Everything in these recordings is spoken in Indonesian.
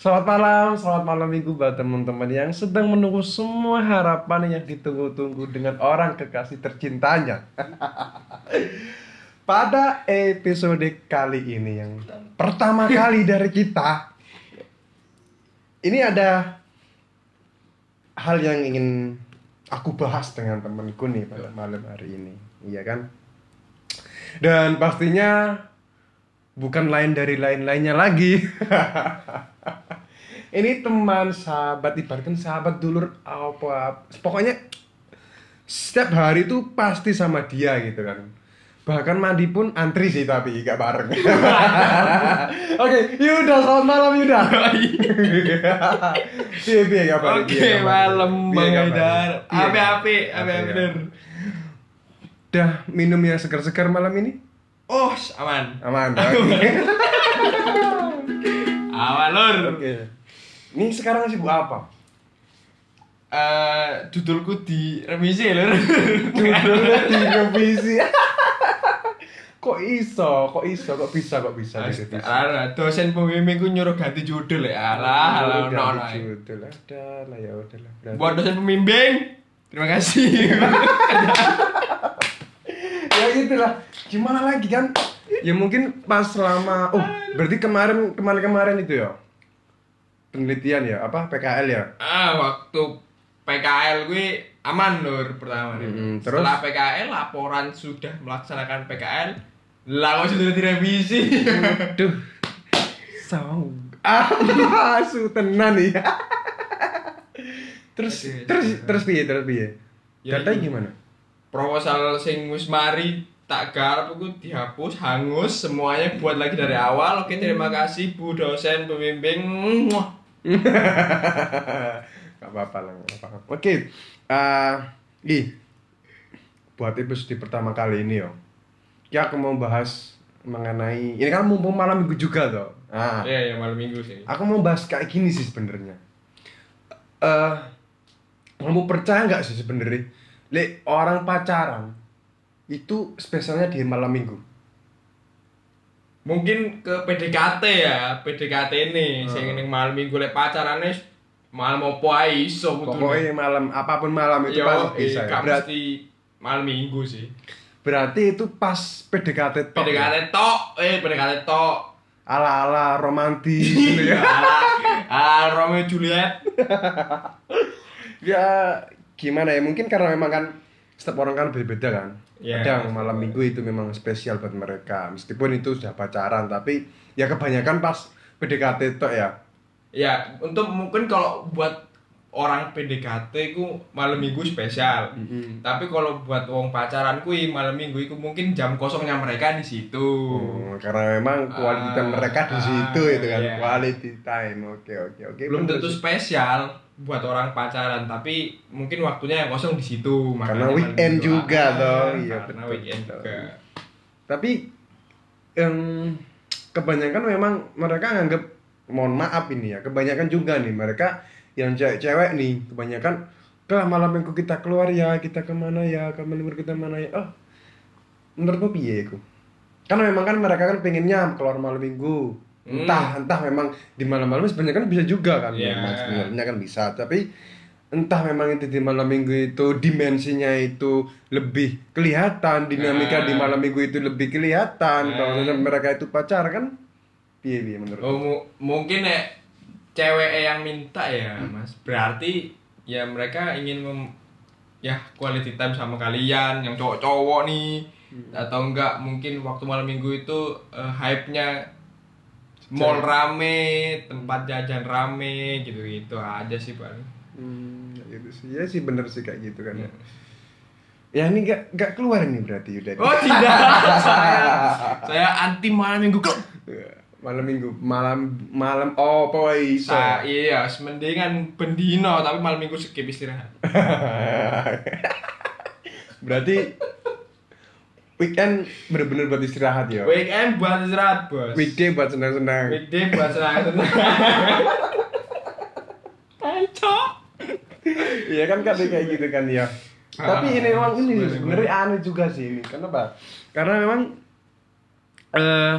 Selamat malam, selamat malam minggu buat teman-teman yang sedang menunggu semua harapan yang ditunggu-tunggu dengan orang kekasih tercintanya. Pada episode kali ini yang pertama kali dari kita, ini ada hal yang ingin aku bahas dengan temanku nih pada malam hari ini, iya kan? Dan pastinya bukan lain dari lain-lainnya lagi. ini teman sahabat ibaratkan sahabat dulur apa pokoknya setiap hari itu pasti sama dia gitu kan bahkan mandi pun antri sih tapi gak bareng oke Yuda selamat malam Yuda iya iya kabar Oke, malam Bang Haidar. Api-api, api-api. bener. Udah minum yang segar-segar malam ini? Oh, aman. Aman. Oke. Aman, Lur. Oke. Ini sekarang sibuk apa? Eh, dudulku di remisi, Lur. Judulnya di revisi. kok iso? Kok iso? Kok bisa? Kok bisa revisi? Alah, dosen pembimbingku nyuruh ganti judul ya. Alah, alah, no, no. judul. Udah lah ya udah lah. Berarti- Buat dosen pembimbing, terima kasih. ya gitulah gimana lagi kan ya mungkin pas selama oh berarti kemarin kemarin kemarin itu ya penelitian ya apa PKL ya ah, waktu PKL gue aman, Lur, pertama. nih. Mm-mm, terus? Setelah PKL, laporan sudah melaksanakan PKL, kok sudah direvisi. Duh, song. Ah, su tenan ya. terus Oke, terus oke. terus piye terus piye? Ya, ini. gimana? proposal sing wis mari tak garap aku dihapus hangus semuanya buat lagi dari awal oke terima kasih bu dosen pembimbing Muah. Gak apa-apa lah, gak apa-apa. Oke, eh, ih, buat episode pertama kali ini yo, ya aku mau bahas mengenai ini kan mumpung malam minggu juga toh. Ah, iya ya malam minggu sih aku mau bahas kayak gini sih sebenarnya. Eh, kamu percaya nggak sih sebenarnya, le orang pacaran itu spesialnya di malam minggu. Mungkin ke PDKT ya PDKT nih Hmm. sing ning malam minggu lek pacarane malam opo ae iso Pokoknya malam apa pun malam itu Yo, pasti bisa. eh, ya. mesti malam minggu sih berarti itu pas PDKT tok. ya? PDKT tok eh PDKT tok ala-ala romantis gitu ya. ala ala Romeo Juliet ya gimana ya mungkin karena memang kan setiap orang kan berbeda kan? Ada yang malam minggu itu memang spesial buat mereka. Meskipun itu sudah pacaran tapi ya kebanyakan pas PDKT tok ya. Ya, untuk mungkin kalau buat orang PDKT ku malam minggu spesial. Tapi kalau buat wong pacaran kui malam minggu itu mungkin jam kosongnya mereka di situ. Hmm, karena memang quality time Ah, mereka di ah, situ itu kan iya. quality time oke oke oke Belum bener tentu spesial buat orang pacaran, tapi mungkin waktunya yang kosong di situ. Karena weekend juga Ah, toh. Iya, karena betul, weekend juga. tapi yang kebanyakan memang mereka nganggap mohon maaf ini ya kebanyakan juga nih mereka yang cewek-cewek nih kebanyakan ke malam minggu kita keluar ya kita ke mana ya malam minggu kita mana ya oh menurutmu piye itu karena memang kan mereka kan pengennya keluar malam minggu Hmm. entah entah memang di malam-malam sebenarnya kan bisa juga kan Iya. memang sebenarnya kan bisa tapi entah memang itu di malam minggu itu dimensinya itu lebih kelihatan dinamika Nah. di malam minggu itu lebih kelihatan Nah. kalau mereka itu pacar kan piye piye menurut Oh, mu- mungkin ya cewek yang minta ya, Mas. Berarti ya mereka ingin mem- ya quality time sama kalian yang cowok-cowok nih. Atau enggak mungkin waktu malam minggu itu eh, hype-nya mall rame, tempat jajan rame gitu-gitu aja sih paling. hmm, gitu sih. Ya sih bener sih kayak gitu kan. Ya. Hmm. ya ini gak gak keluar nih berarti udah Oh tidak, saya saya anti malam minggu kok. Malam minggu malam malam oh boy so Sa iya, mendingan bendino tapi malam minggu skip istirahat. berarti weekend bener-bener buat istirahat ya Weekend buat istirahat, Bos. weekday buat senang-senang Weekday buat senang-senang. Kacau. Iya kan kan kayak gitu kan ya. Tapi Ah, ini memang ini sebenarnya aneh juga sih ini. Kenapa? Karena memang eh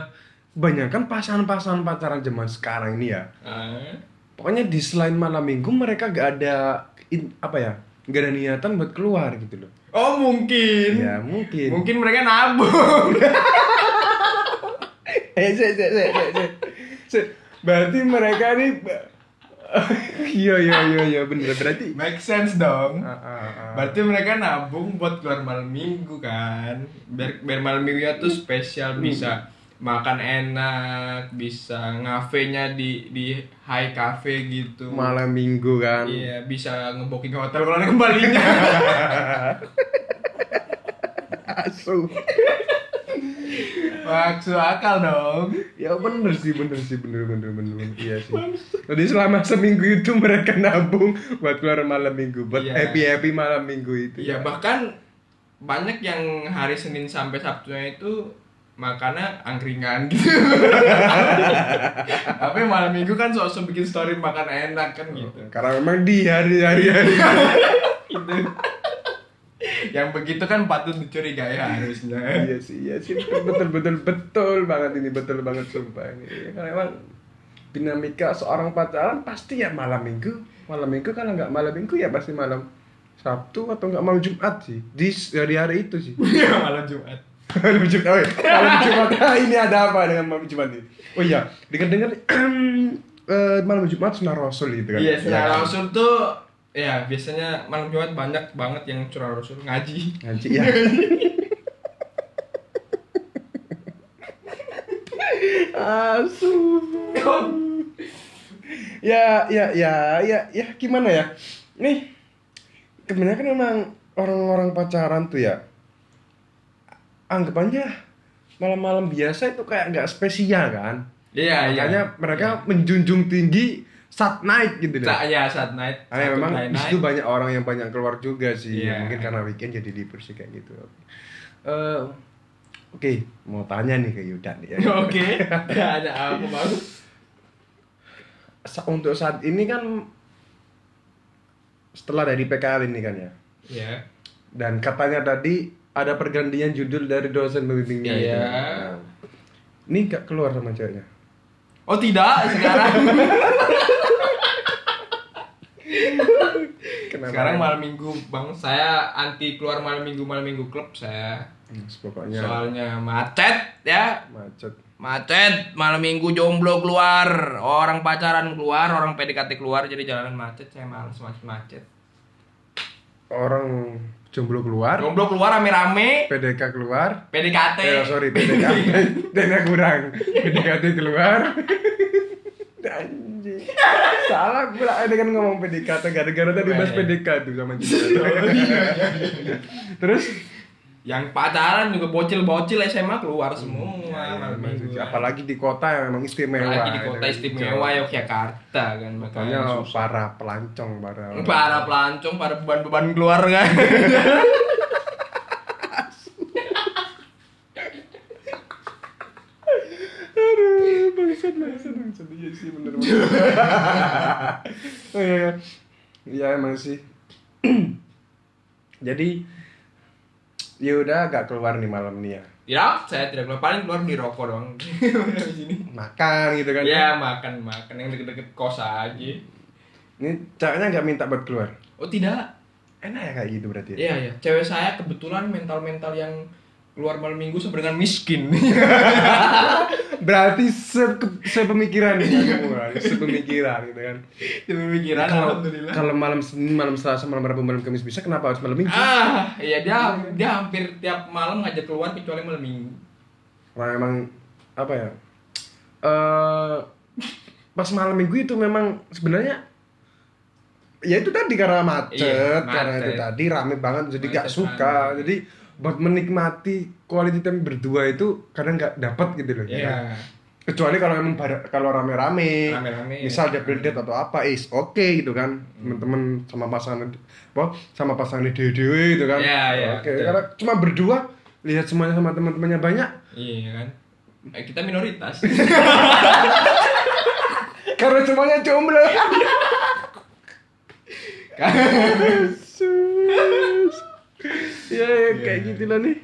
kebanyakan pasangan-pasangan pacaran zaman sekarang ini ya Ah. pokoknya di selain malam minggu mereka gak ada in- apa ya gak ada niatan buat keluar gitu loh Oh mungkin. ya mungkin Mungkin mereka nabung. eh se se se se, se. Berarti mereka ini iya iya iya iya bener berarti Make sense dong. Ah, ah, ah. Berarti mereka nabung buat keluar malam minggu kan. Biar, biar malam minggunya tuh spesial bisa makan enak, bisa ngafenya di di high cafe gitu. malam minggu kan Iya, bisa ngebooking hotel kalau kembalinya. asu Maksud akal dong. ya bener sih bener sih bener bener bener, bener. iya sih jadi selama seminggu itu mereka nabung buat keluar malam minggu buat Iya. happy happy malam minggu itu Iya, bahkan banyak yang hari Senin sampai Sabtunya itu makannya angkringan gitu. Tapi malam minggu kan sok-sok bikin story makan enak kan gitu. karena memang di hari hari hari Gitu. yang begitu kan patut dicurigai harusnya. iya sih iya sih betul betul betul betul banget ini betul banget sumpah ini Iya, karena emang dinamika seorang pacaran pasti ya malam minggu malam minggu kalau nggak malam minggu ya pasti malam Sabtu atau nggak malam Jumat sih di hari-hari itu sih Iya, malam Jumat. Malam Jumat oh, iya. malam Jumat. Ah, ini ada apa dengan malam Jumat ini? Oh iya dengar dengar eh, malam Jumat sunnah Rasul gitu kan? Iya, Ya secara kan? Rasul tuh ya biasanya malam Jumat banyak banget yang curah Rasul. Ngaji. ngaji ya asu ya ya ya ya ya gimana ya? Nih kebanyakan memang orang-orang pacaran tuh ya anggapannya malam-malam biasa itu kayak nggak spesial kan Iya, iya. makanya mereka menjunjung tinggi saat night gitu deh Sa ya saat night. Ah, ya, satu memang night situ banyak orang yang banyak keluar juga sih. Iya. Mungkin karena weekend jadi libur sih kayak gitu. Eh, Oke, mau tanya nih ke Yuda nih ya. Oke, ada apa? Sa- Untuk saat ini kan setelah dari PKL ini kan ya. Ya. Dan katanya tadi ada pergantian judul dari dosen pembimbingnya. Iya. Ini gak keluar sama ceweknya. Oh tidak, sekarang. Kenapa? sekarang malam minggu bang, saya anti keluar malam minggu malam minggu klub saya. Hmm, Pokoknya Soalnya macet ya, macet. macet malam minggu jomblo keluar, orang pacaran keluar, orang PDKT keluar, jadi jalanan macet. Saya males macet macet. Orang jomblo keluar, Jomblo keluar rame-rame, PDK keluar, PDKT. Eh, sorry, PDKT. Dana kurang. PDKT keluar. Anjing. Salah pula dengan ngomong PDKT gara-gara tadi bahas Iya. PDK tuh sama Citra. Terus Yang pacaran juga bocil-bocil SMA keluar semua Ya, minggu. sih. apalagi di kota yang memang istimewa. Apalagi di kota ya, istimewa Yogyakarta kan Makanya susah. para pelancong, para para pelancong, para beban-beban keluarga. Aduh, bangsat, bangsat, bangsat. Iya sih, bener bener. oh, iya, iya. Iya, emang sih. Jadi, ya udah gak keluar nih malam nih ya. Tidak, saya tidak keluar. Paling keluar beli rokok. Di sini. Makan gitu kan. Ya makan makan yang deket-deket kos aja. Ini ceweknya nggak minta buat keluar. Oh tidak. Enak ya kayak gitu berarti. Iya ya. Cewek saya kebetulan mental-mental yang keluar malam minggu sebenarnya miskin. Berarti se sepemikiran nih semua, sepemikiran gitu kan. Itu pemikiran Kalau alhamdulillah. kalau malam Senin, malam Selasa, malam Rabu, malam Kamis bisa, kenapa harus malam Minggu? Ah, iya dia dia hampir tiap malam ngajak keluar kecuali malam minggu. Wah, emang apa ya? Eh pas malam Minggu itu memang sebenarnya ya itu tadi karena macet, Iya, karena itu tadi rame banget jadi gak Macet suka. banget. Jadi buat menikmati quality time berdua itu kadang nggak dapat gitu loh. Iya. kecuali kalau emang bar- kalau rame-rame misal double date atau apa is oke gitu kan temen-temen sama pasangan apa sama pasangan dewe dewe gitu kan Iya, iya, oke betul. karena cuma berdua lihat semuanya sama teman-temannya banyak Iya kan. Eh, kita minoritas. karena semuanya jomblo Sus. Ya, ya kayak gitu lah nih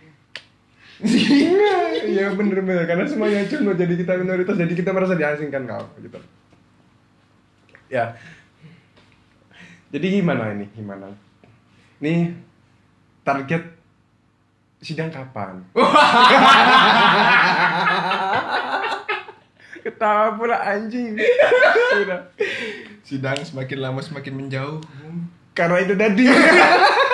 Iya bener-bener karena semuanya cuma jadi kita minoritas jadi kita merasa diasingkan kau gitu. Ya. Jadi gimana ini? Gimana? Nih target sidang kapan? Ketawa pula anjing. Sidang semakin lama semakin menjauh. Karena itu tadi.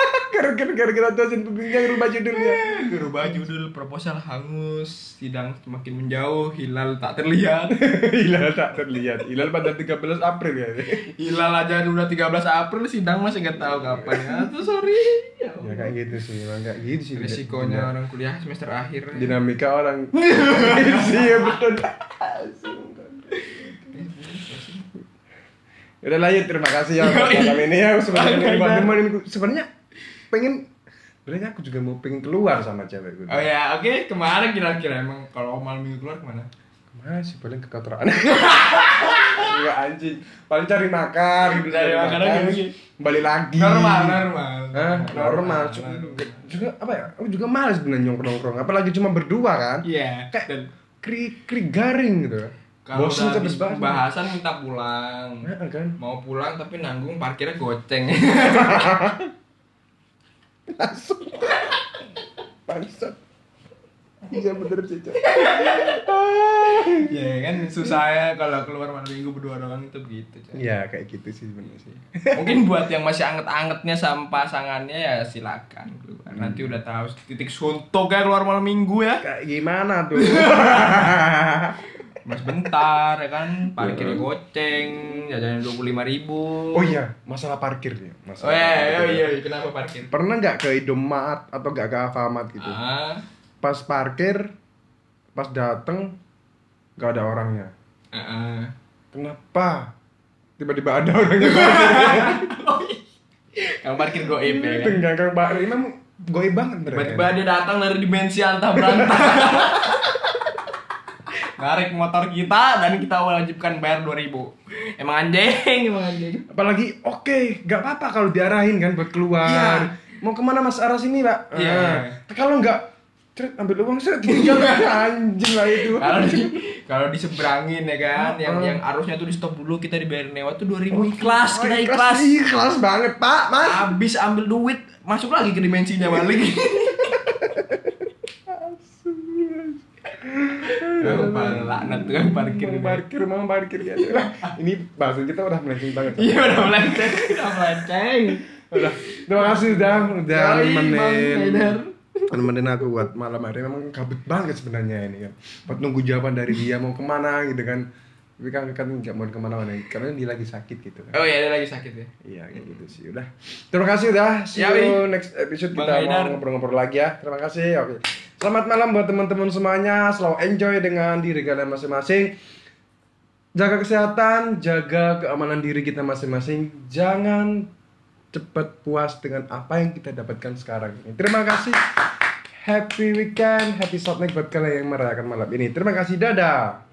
Gara-gara gara-gara dosen pembimbing rubah judulnya. Berubah judul proposal hangus, sidang semakin menjauh, hilal tak terlihat. Hilal tak terlihat. Hilal pada 13 April ya. Hilal aja udah 13 April, sidang masih nggak tahu kapan. Ya, tuh sorry. Ya, Ya kayak gitu sih, emang kayak gitu sih. Resikonya orang kuliah semester akhir. dinamika orang sih ya betul udah lanjut terima kasih ya buat malam ini ya sebenarnya sebenarnya pengen sebenarnya aku juga mau pengen keluar sama cewek gue Oh ya, oke. Ke mana kira-kira emang kalau malam minggu keluar ke mana? ke mana sih paling ke kotoran enggak anjing paling cari makan gitu Cari makan terus mungkin. balik lagi Normal, normal. Hah? normal juga, juga apa ya aku juga males sebenarnya nongkrong nongkrong apalagi cuma berdua kan Iya. kayak Dan kri kri garing gitu kalau bosan udah terus habis bahas pembahasan minta pulang. Nah, kan Mau pulang tapi nanggung parkirnya goceng. langsung. Bangsat. Iya bener cica ya kan susah ya kalau keluar malam minggu berdua doang itu begitu. Iya kayak gitu sih sebenarnya sih. Mungkin buat yang masih anget-angetnya sama pasangannya ya silakan keluar. Nanti udah tahu titik suntuk ya keluar malam minggu ya. kayak gimana tuh? Mas bentar ya kan? Parkirnya goceng, jajannya dua puluh lima ribu. oh iya masalah parkir nih Oh masalah iya, iya, parkir. iya, iya, kenapa parkir? pernah nggak ke Indomaret atau nggak ke Alfamart gitu Ah, pas parkir pas dateng nggak ada orangnya ah. kenapa tiba-tiba ada orangnya Kamu parkir goib ya kan? Tenggang kang Pak emang goib banget mereka Tiba-tiba dia datang dari dimensi antah berantah. Narik motor kita dan kita wajibkan bayar 2000 Emang anjing, emang anjing. apalagi oke nggak apa-apa kalau diarahin kan buat keluar Iya. mau ke mana mas arah sini pak Iya. Ah, kalau nggak ceret ambil uang seret tinggal anjing lah itu Kalau di kalau diseberangin ya kan, yang Ah. yang arusnya tuh di stop dulu kita dibayar nyewa tuh 2000 ikhlas, Oh, kita ikhlas. ikhlas banget pak mas Habis ambil duit, masuk lagi ke dimensinya balik. laknat tukang parkir. mau parkir mau parkir ya ini bahasan kita udah melenceng banget Iya udah melenceng, udah melenceng. udah. Terima kasih udah udah Bang nemenin. Aku buat malam hari. Memang kabut banget sebenarnya ini kan buat nunggu jawaban dari dia mau ke mana gitu kan. Tapi kan kan nggak mau ke mana-mana karena dia lagi sakit gitu kan. Oh iya, dia lagi sakit ya. iya kayak gitu sih. Udah. Terima kasih udah see you next episode. Kita mau ngobrol-ngobrol lagi ya. Terima kasih. Oke selamat malam buat teman-teman semuanya. Selalu enjoy dengan diri kalian masing-masing. Jaga kesehatan jaga keamanan diri kita masing-masing. Jangan cepat puas dengan apa yang kita dapatkan sekarang ini. Terima kasih. Happy weekend. Happy Sabtu buat kalian yang merayakan malam ini. Terima kasih. Dadah